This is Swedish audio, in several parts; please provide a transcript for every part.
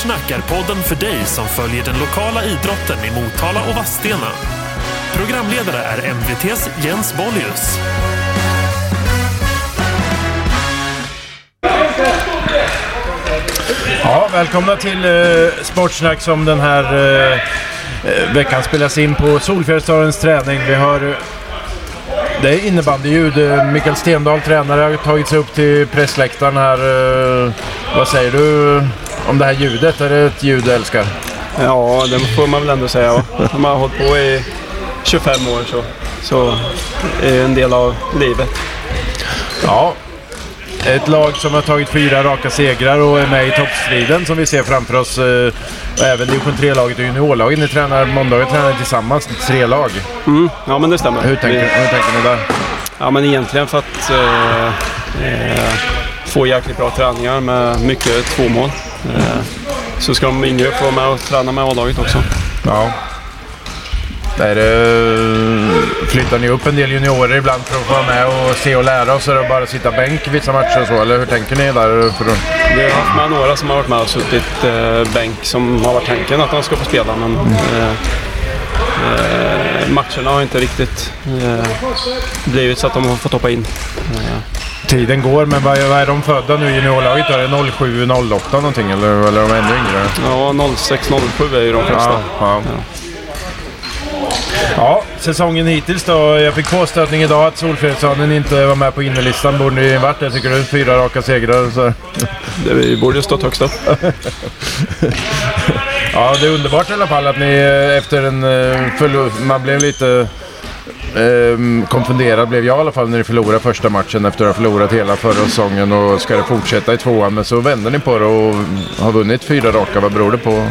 Sportsnack är podden för dig som följer den lokala idrotten i Motala och Vadstena. Programledare är MVTs Jens Bollius. Ja, välkomna till eh, Sportsnack som den här eh, eh veckan spelas in på Solfjällstorens träning. Vi har eh, det är innebandyljud. Eh, Mikael Stendahl, tränare, har tagit sig upp till pressläktaren här. Vad säger du om det här ljudet? Är det ett ljud du älskar? Ja, det får man väl ändå säga. Om man har hållit på i 25 år så, så är det en del av livet. Ja. Ett lag som har tagit fyra raka segrar och är med i toppstriden som vi ser framför oss. eh, Och även division 3-laget och juniorlaget. Ni tränar, måndagar tränar tillsammans, tre lag. Mm, ja, men det stämmer. Hur tänker, Vi- hur tänker ni där? Ja, men egentligen för att eh, eh, få jäkligt bra träningar med mycket tvåmål. Eh, så ska de yngre få vara med och träna med A-laget också. Ja. Där eh, flyttar ni upp en del juniorer ibland för att få vara med och se och lära är det bara sitta bänk vissa matcher och så, eller hur tänker ni där? För Vi har haft med några som har varit med och suttit eh, bänk som har varit tanken att de ska få spela men eh, eh, matcherna har inte riktigt eh, blivit så att de har fått hoppa in. Eh, tiden går, men vad är, vad är de födda nu i juniorlaget? Är det 07, 08 någonting eller, eller är de ännu yngre? ja, 06-07 är ju de flesta. Ja, ja. ja, säsongen hittills då. Jag fick påstötning idag att Solfjällshanen inte var med på innerlistan. Borde ni varit det tycker du? Fyra raka segrar. Så. Det, vi borde ju stått högst upp. Ja, det är underbart i alla fall att ni eh, efter en eh, förlust... Man blev lite eh, konfunderad, blev jag i alla fall, när ni förlorade första matchen efter att ha förlorat hela förra säsongen och ska det fortsätta i tvåan. Men så vände ni på det och har vunnit fyra raka. Vad beror det på?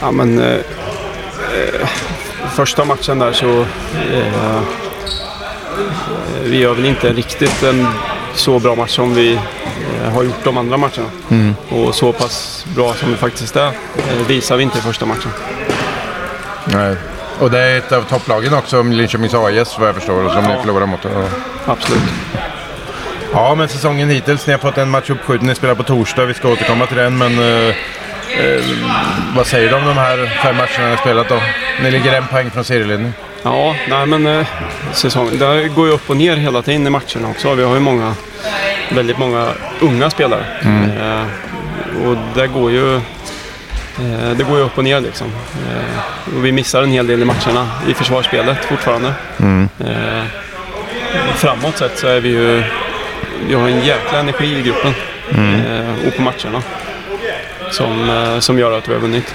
Ja, men, eh, eh, första matchen där så... Eh, vi gör väl inte riktigt en så bra match som vi eh, har gjort de andra matcherna. Och så pass bra som vi faktiskt är visar vi inte i första matchen. Nej. Och det är ett av topplagen också, Linköpings AIS vad jag förstår, som ni förlorar mot. Ja. Absolut. Ja, men säsongen hittills. Ni har fått en match uppskjuten. Ni spelar på torsdag. Vi ska återkomma till den. Men eh, eh, vad säger du om de här fem matcherna ni har spelat då? Ni ligger en poäng från serieledning. Ja, nej men eh, säsongen, det går ju upp och ner hela tiden i matcherna också. Vi har ju många, väldigt många unga spelare. Eh, och det går ju det går ju upp och ner liksom. Eh, och vi missar en hel del i matcherna i försvarsspelet fortfarande. Eh, framåt sett så är vi ju, vi har en jäkla energi i gruppen eh, och på matcherna. Som, eh, som gör att vi har vunnit.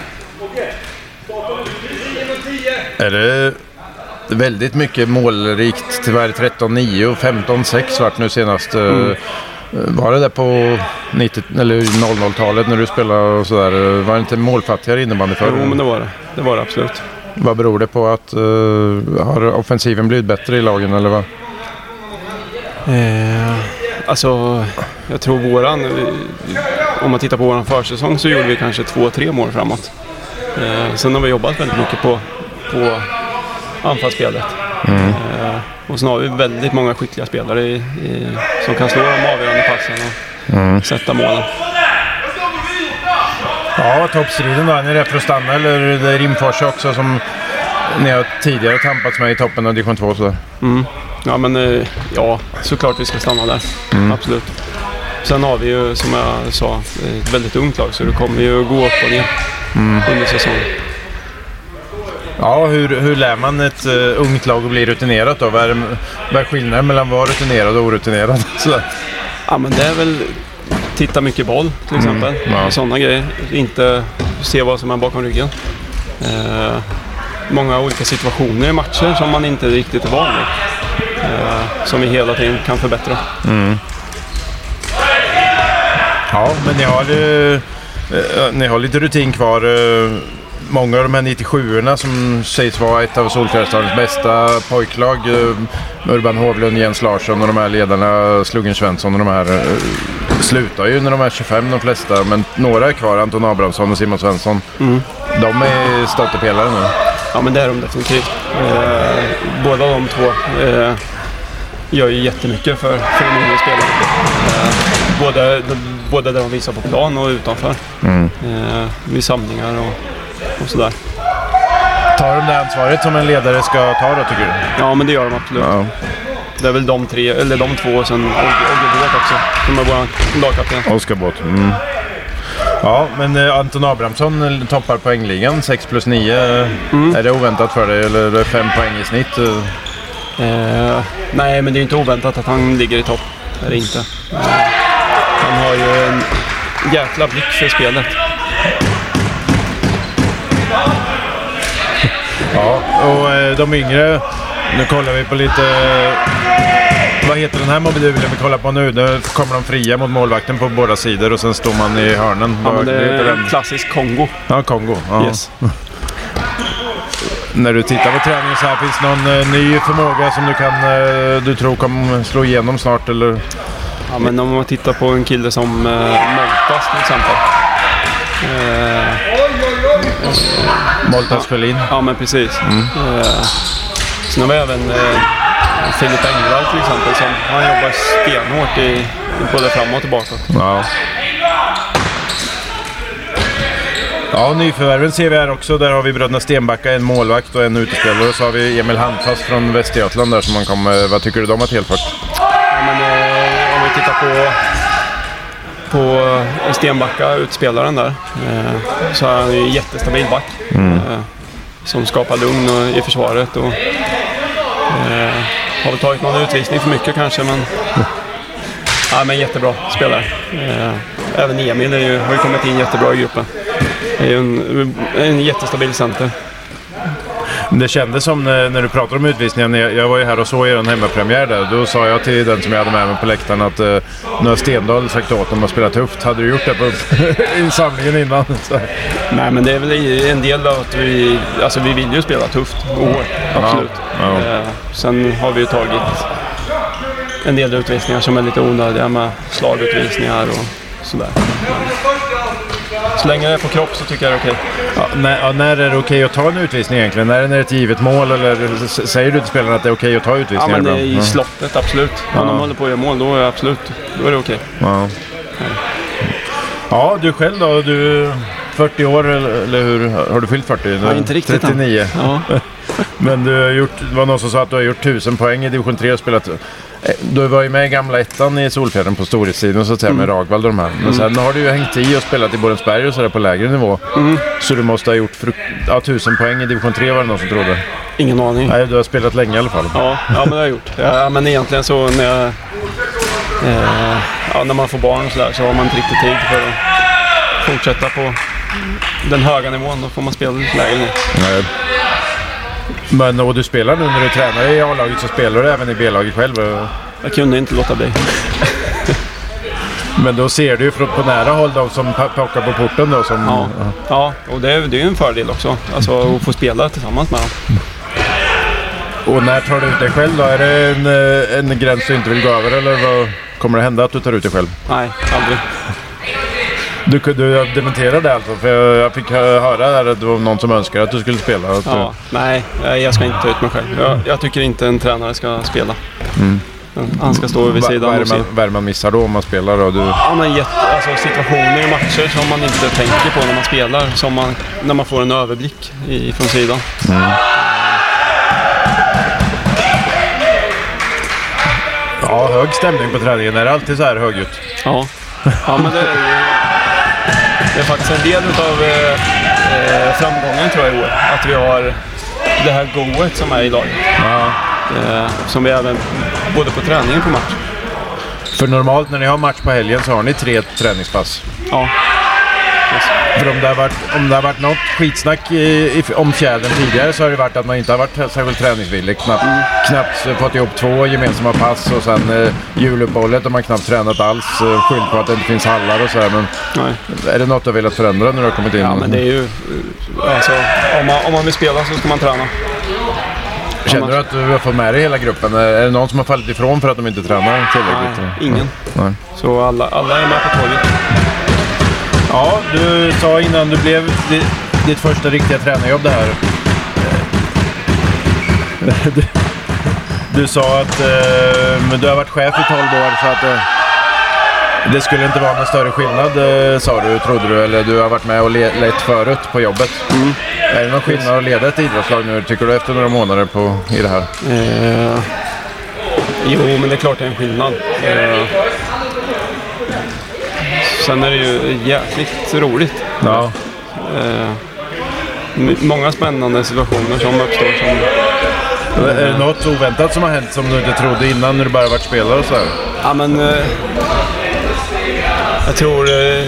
Är det väldigt mycket målrikt? Tyvärr 13-9 och 15-6 vart nu senast. Eh, Var det där på 90 eller 00-talet när du spelade och sådär? Var det inte målfattigare innebandy förr? Jo, men det var det. Det var det absolut. Vad beror det på? att eh, Har offensiven blivit bättre i lagen eller vad? Eh, alltså, jag tror våran... eh, Om man tittar på våran försäsong så gjorde vi kanske två, tre mål framåt. Eh, sen har vi jobbat väldigt mycket på, på anfallsspelet. Eh, och sen har vi väldigt många skickliga spelare i, i, som kan slå de avgörande passen och sätta målen. Ja, toppstriden då. Är ni rätt för att stanna eller är det Rimforsa också som ni har tidigare tampats med i toppen av division 2? Sådär? Ja, men eh, ja, såklart vi ska stanna där. Absolut. Sen har vi ju, som jag sa, ett väldigt ungt lag så det kommer ju gå upp och ner under säsongen. Ja, hur, hur lär man ett uh, ungt lag att bli rutinerat då? Vad är, vad är skillnaden mellan att vara rutinerad och orutinerad? Sådär. Ja, men det är väl titta mycket boll till exempel. ja. Sådana grejer. Inte se vad som är bakom ryggen. Eh, många olika situationer i matcher som man inte riktigt är van vid. Eh, som vi hela tiden kan förbättra. Ja, men ni har, ni har lite rutin kvar. Många av de här 97orna som sägs vara ett av Solfjällsdalens bästa pojklag. eh, Urban Hovlund, Jens Larsson och de här ledarna, Sluggen Svensson och de här eh, slutar ju när de är 25 de flesta. Men några är kvar, Anton Abrahamsson och Simon Svensson. De är stöttepelare nu. Ja, men det är de definitivt. Eh, båda de två. Eh, gör ju jättemycket för, för de yngre spelarna. Eh, både, både där de visar på plan och utanför. Mm. Eh, vid samlingar och, och sådär. Tar de det ansvaret som en ledare ska ta då tycker du? Ja, men det gör de absolut. Ja. Det är väl de tre, eller de två och sen Ogge Båth också. Som är vår lagkapten. Oskar Båth. Mm. Ja, men eh, Anton Abrahamsson eh, toppar poängligan 6 plus 9. Mm. Är det oväntat för dig eller är det 5 poäng i snitt? Eh, Eh, nej, men det är inte oväntat att han ligger i topp. Det är det inte. Eh, han har ju en jäkla blick för spelet. Ja, och eh, de yngre. Nu kollar vi på lite... Vad heter den här mobilen vi kollar på nu? Nu kommer de fria mot målvakten på båda sidor och sen står man i hörnen. Ja, men det är en klassisk Kongo. Ja, Kongo. Ja. Yes. När du tittar på träningen så här, finns det någon eh, ny förmåga som du, kan, eh, du tror kommer slå igenom snart? Eller? Ja, men om man tittar på en kille som eh, Moltas till exempel. Eh, Moltas Sjölin? ja, men precis. Eh, sen har vi även eh, Filip Engvall till exempel. Som, han jobbar stenhårt i, både framåt och bakåt. Ja. Ja, nyförvärven ser vi här också. Där har vi bröderna Stenbacka, en målvakt och en utespelare. Och så har vi Emil Handfast från Västergötland där som man kommer... Vad tycker du de har tillfört? Ja, men, eh, om vi tittar på, på Stenbacka, utspelaren där, eh, så är han ju en jättestabil back. Eh, som skapar lugn i försvaret. Och, eh, har väl tagit någon utvisning för mycket kanske, men, ja, men jättebra spelare. Även Emil är ju, har ju kommit in jättebra i gruppen. Det är ju en, en jättestabil center. Det kändes som när, när du pratade om utvisningen. Jag, jag var ju här och såg er hemmapremiär där. Då sa jag till den som jag hade med mig på läktaren att uh, har Stendahl sagt åt dem att spela tufft. Hade du gjort det på insamlingen innan? Så. Nej, men det är väl en del av att vi, alltså vi vill ju spela tufft och hårt, absolut. Ja, ja. Eh, sen har vi ju tagit en del utvisningar som är lite onödiga med slagutvisningar och sådär. Så länge det är på kropp så tycker jag det är okej. Ja, när, ja, när är det okej att ta en utvisning egentligen? När är det ett givet mål eller säger du till spelarna att det är okej att ta Ja, utvisningar men det är i slottet, absolut. Om Ja. de håller på att göra mål, då är det absolut då är det okej. Ja. ja, du själv då? Du är 40 år eller, hur? Har du fyllt 40? Ja, inte riktigt än. 39. Ja. Men du har gjort, det var någon som sa att du har gjort 1000 poäng i division 3 och spelat... eh, Du var ju med i gamla ettan i Solfjärden på storhetstiden så att säga med Mm. Ragvall och de här. Men sen har du ju hängt i och spelat i Borensberg och sådär på lägre nivå. Mm. Så du måste ha gjort ja, 1000 poäng i division 3 var det någon som trodde. Ingen aning. Nej, du har spelat länge i alla fall. Ja, ja men det har jag gjort. Ja, men egentligen så när jag, eh, ja, när man får barn och sådär så har man inte riktigt tid för att fortsätta på den höga nivån. Då får man spela lite lägre ner. Nej. Men och du spelar nu när du tränar i A-laget så spelar du även i B-laget själv. Jag kunde inte låta bli. Men då ser du ju på nära håll de som pockar på porten då som... Ja, ja och det är, det är ju en fördel också. Alltså att få spela tillsammans med dem. Och när tar du ut dig själv då? Är det en, eh, en gräns du inte vill gå över eller vad kommer det hända att du tar ut dig själv? Nej, aldrig. Du, du dementerar det alltså? För jag, jag fick hö- höra där att det var någon som önskade att du skulle spela. Att, Ja, nej, nej, jag ska inte ta ut mig själv. Jag, jag tycker inte en tränare ska spela. Han ska stå vid Mm. Sidan och se. man, vad är man missar då om man spelar? Då? Du, Ja, men jätte, alltså situationer i matcher som man inte tänker på när man spelar. Som man, när man får en överblick i, från sidan. ja, hög stämning på träningen. Är det alltid så här högljutt? Ja, ja men det är, det är faktiskt en del av eh, eh, framgången tror jag i år. Att vi har det här goet som är i laget. Ja. Eh, som vi även, både på träning och på match. För normalt när ni har match på helgen så har ni tre träningspass. Ja, För om det har varit, om det har varit något skitsnack i, i, om fjädern tidigare så har det varit att man inte har varit särskilt träningsvillig. Knappt, knappt eh, fått ihop två gemensamma pass och sen eh, juluppehållet har man knappt tränat alls. Eh, skyllt på att det inte finns hallar och så här. Men nej. är det något du har velat förändra när du har kommit in? Ja, men det är ju... eh, Alltså, om, man, om man vill spela så ska man träna. Känner du att du har fått med dig hela gruppen? Är är det någon som har fallit ifrån för att de inte tränar tillräckligt? Nej, ingen. Nej. Så alla, alla är med på tåget. Ja, du sa innan du blev di- ditt första riktiga tränarjobb det här. Du- Du sa att eh, du har varit chef i 12 år så att eh, det skulle inte vara någon större skillnad eh, sa du, trodde du. Eller du har varit med och le- lett förut på jobbet. Är det någon skillnad att leda ett idrottslag nu tycker du efter några månader på, i det här? Eh, jo, men det är klart det är en skillnad. Eh, sen är det ju jäkligt roligt. Ja. Eh, många spännande situationer som uppstår. Som, Är det något oväntat som har hänt som du inte trodde innan när du bara varit spelare och så här? ja, men, eh, jag tror eh,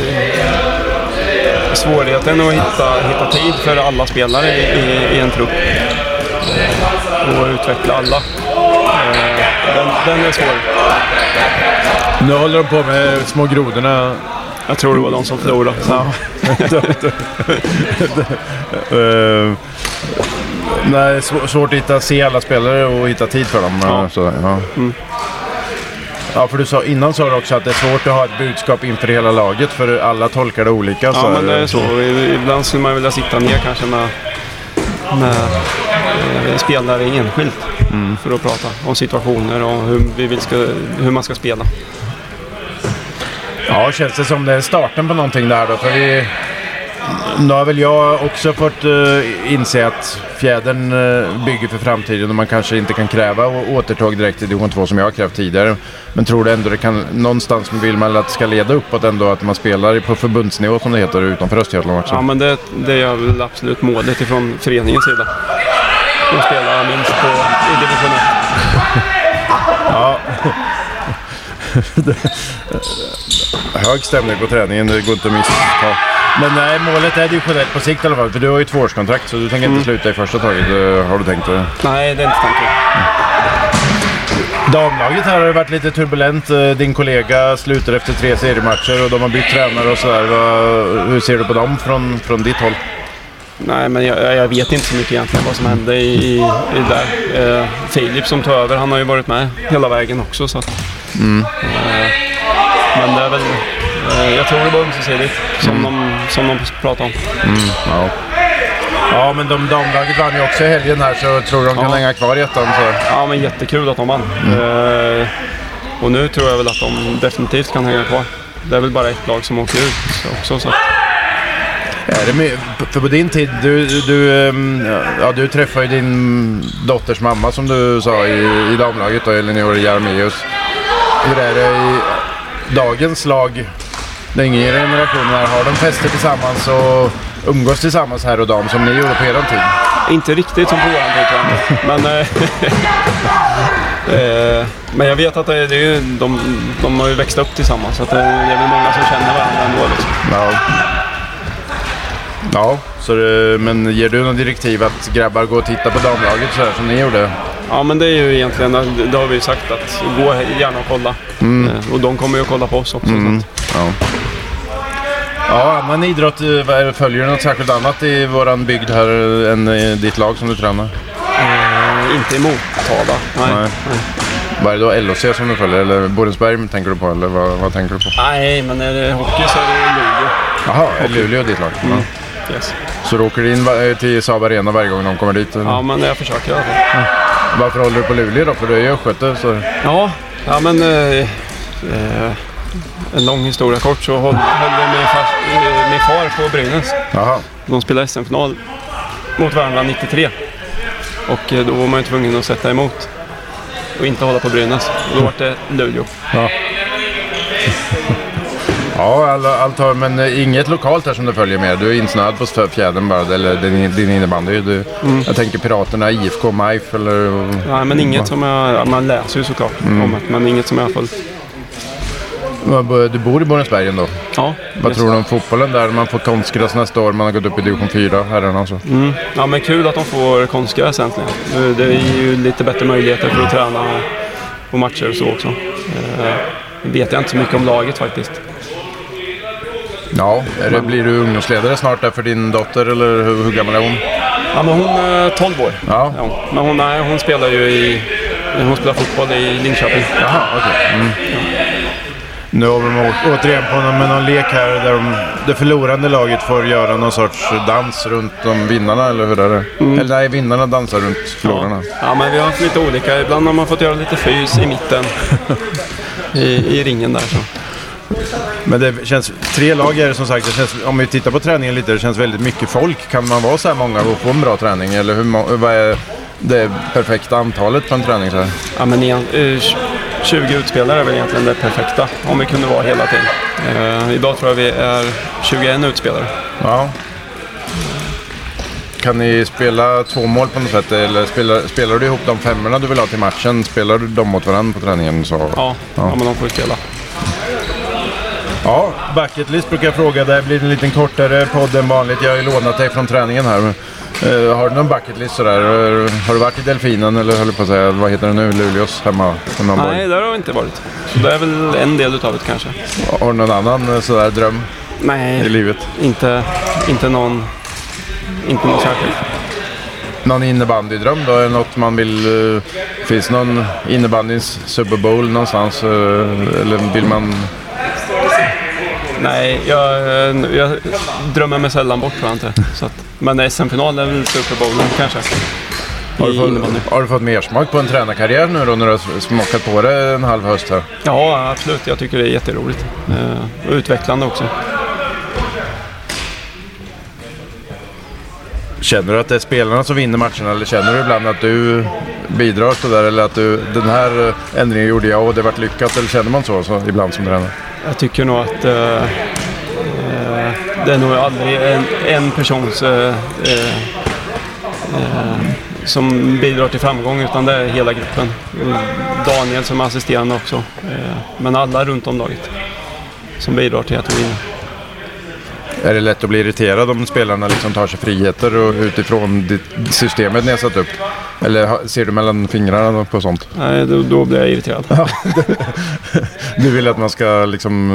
svårigheten att hitta, hitta tid för alla spelare i, i, i en trupp eh, och utveckla alla. Eh, den, den är svår. Nu håller de på med små grodorna. Jag tror det var de som förlorade. Eh, nej, sv- svårt att hitta, se alla spelare och hitta tid för dem. Ja. Så, ja. ja, för du sa, innan sa du också att det är svårt att ha ett budskap inför hela laget för alla tolkar det olika. Ja, så men det är så. I- Ibland skulle man vilja sitta ner kanske med, med eh, spelare enskilt för att prata om situationer och hur, vi vill ska, hur man ska spela. Ja, känns det som det är starten på någonting där då? För vi, nu har väl jag också fått uh, inse att fjädern uh, bygger för framtiden och man kanske inte kan kräva å- återtåg direkt till division 2 som jag har krävt tidigare. Men tror du ändå det kan, någonstans vill man att det ska leda uppåt ändå att man spelar på förbundsnivå som det heter utanför Östergötland också? Ja, men det, det är väl absolut målet ifrån föreningens sida. Att spela minst på, i division 1. Ja. Hög stämning på träningen, det går inte att missta. Men nej, målet är divisionellt på sikt i alla fall. För du har ju tvåårskontrakt så du tänker inte sluta i första taget. eh, Har du tänkt det? Nej, det är inte tanken. Damlaget här har det varit lite turbulent. Eh, Din kollega slutar efter tre seriematcher och de har bytt tränare och sådär. Hur ser du på dem från, från ditt håll? Nej, men jag, jag vet inte så mycket egentligen vad som hände i, i, i där. Eh, Filip som tog över, han har ju varit med hela vägen också. Så att, eh, men det är väl, eh, jag tror det var ömsesidigt som, de, som de pratar om. Ja. Ja, men de damlaget vann ju också i helgen här så tror de kan Ja. hänga kvar i ettan. Så. Ja, men jättekul att de vann. Eh, och nu tror jag väl att de definitivt kan hänga kvar. Det är väl bara ett lag som åker ut så också. Så. Är det my- för på din tid, du, du, ehm, ja, du träffade ju din dotters mamma som du sa i, i damlaget då, Elinor Jarmeus. Hur är det i dagens lag, den yngre generationen här, har de fester tillsammans och umgås tillsammans här och dam som ni gjorde på er tid? Inte riktigt som på våran tid. Men, eh, eh, men jag vet att det, är- det är ju, de, de har ju växt upp tillsammans. Så att det, är väl många som känner varandra ändå. Liksom. Ja. Ja, så det, men ger du någon direktiv att grabbar går och tittar på damlaget så här som ni gjorde? Ja, men det är ju egentligen, det har vi ju sagt att gå gärna och kolla. Eh, och de kommer ju att kolla på oss också. Så att, Ja. Ja, annan idrott, eh, följer du något särskilt annat i våran bygd här än i ditt lag som du tränar? eh, inte i Motala. Nej. Nej. Nej. Vad är det då LHC som du följer eller Borensberg tänker du på eller vad, vad tänker du på? Nej, men är det hockey så är det Luleå. Jaha, är Luleå ditt lag? Ja. Yes. Så du åker in eh, till Saab Arena varje gång de kommer dit? eller? Ja, men jag försöker i alla fall. Varför håller du på Luleå då? För du är ju östgöte så... Ja, ja men eh, eh, en lång historia kort så höll, höll min, far, eh, min far på Brynäs. Jaha. De spelade SM-final mot varandra 93. Och eh, då var man ju tvungen att sätta emot och inte hålla på Brynäs. Och då var det Luleå. Ja, all, allt har, men eh, inget lokalt här som du följer med. Du är insnöad på fjädern bara, eller din, din innebandy. Du, Jag tänker Piraterna, IFK, MIF eller... Nej, men inget som jag... Man läser ju såklart om det, men inget som jag har följt. Du bor i Borensberg ändå. Ja, Vad tror du om fotbollen där? Man får konstgräs nästa år, man har gått upp i division 4, herrarna alltså. Mm. Ja, men kul att de får konstgräs äntligen. Det är ju lite bättre möjligheter för att träna på matcher och så också. Eh, vet jag inte så mycket om laget faktiskt. Ja, är det, blir du ungdomsledare snart där för din dotter eller hur, hur gammal är hon? Ja, men hon är 12 år. Ja. Ja, men hon, nej, hon spelar ju i... Hon spelar fotboll i Linköping. Jaha, okej. Mm. Nu har de å- återigen på någon, med någon lek här där de det förlorande laget får göra någon sorts dans runt de vinnarna, eller hur är det? Mm. Eller nej, vinnarna dansar runt förlorarna. Ja, men vi har haft lite olika. Ibland har man fått göra lite fys i mitten. I, i ringen där så. Men det känns, tre lag är det som sagt, det känns, om vi tittar på träningen lite, det känns väldigt mycket folk. Kan man vara så här många och få en bra träning? Eller hur, vad är det perfekta antalet på en träning? Så här? Ja, men igen, eh, 20 utspelare är väl egentligen det perfekta. Om vi kunde vara hela tiden. Eh, idag tror jag vi är 21 utspelare. Ja. Kan ni spela två mål på något sätt? Eller spelar, spelar du ihop de femmorna du vill ha till matchen? Spelar du dem mot varandra på träningen? Så? Ja, ja. Ja. men de får ju spela. Ja, bucket list brukar jag fråga. Det här blir en liten kortare podd än vanligt. Jag har ju lånat dig från träningen här. Eh, har du någon bucket list sådär? Eh, Har du varit i Delfinen eller höll på att säga, vad heter det nu? Luleås hemma? hemmaborg? Nej, där har vi inte varit. Så det är väl en del utav det kanske. Har du någon annan eh, sådär dröm i Nej, livet? inte, inte någon... Inte någon särskild. Någon innebandydröm då? Är det något man vill... eh, finns någon innebandyns Super Bowl någonstans? eller vill man... Nej, jag, jag drömmer mig sällan bort tror jag inte. Så att, men SM-final är väl Super Bowl kanske. Har du, fått, har du fått mer smak på en tränarkarriär nu då när du har smakat på det en halv höst här? Ja, absolut. Jag tycker det är jätteroligt. Eh, och utvecklande också. Känner du att det är spelarna som vinner matcherna eller känner du ibland att du bidrar sådär eller att du, den här eh, ändringen gjorde jag och det vart lyckat eller känner man så, så ibland som tränare? Jag tycker nog att eh, eh, det är nog aldrig en, en persons eh, eh, som bidrar till framgång utan det är hela gruppen. Daniel som är assisterande också. Eh, men alla runt om laget som bidrar till att vi vinner. Är det lätt att bli irriterad om spelarna liksom tar sig friheter och utifrån det systemet ni har satt upp? Eller ser du mellan fingrarna på sånt? Nej, då, då blir jag irriterad. Du vill att man ska liksom,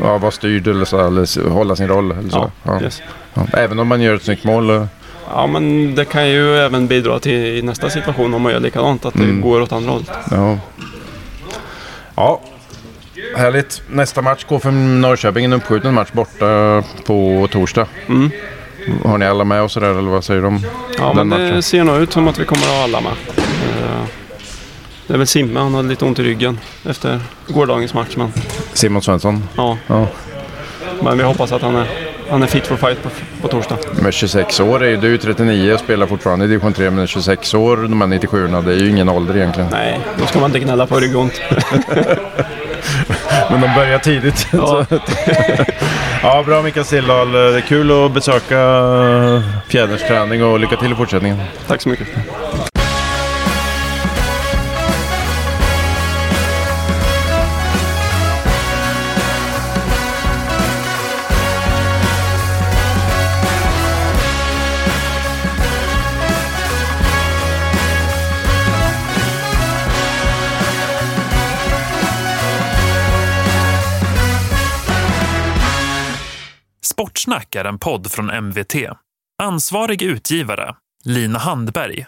ja, vara styrd eller, så, eller hålla sin roll? Eller så. Ja, Ja. yes. Ja. Även om man gör ett snyggt mål? eh, ja, men det kan ju även bidra till nästa situation om man gör likadant, att det Mm. går åt andra hållet. Ja. ja. Härligt. Nästa match går för Norrköping. En uppskjuten match borta på torsdag. Mm. Har ni alla med och sådär eller vad säger de? Ja, men det matchen. ser nog ut som att vi kommer att ha alla med. Eh, Det är väl Simme, han hade lite ont i ryggen efter gårdagens match. Men, Simon Svensson. ja. Ja. men vi hoppas att han är, han är fit for fight på, på torsdag. Med 26 år är ju du 39 och spelar fortfarande i division 3 men 26 år, de här 97 det är ju ingen ålder egentligen. Nej, då ska man inte gnälla på ryggont. Men de börjar tidigt. Ja. ja, bra Mikael Stilldal. Det är kul att besöka fjädersträning och lycka till i fortsättningen. Tack så mycket. Sportsnack är en podd från MVT. Ansvarig utgivare, Lina Handberg.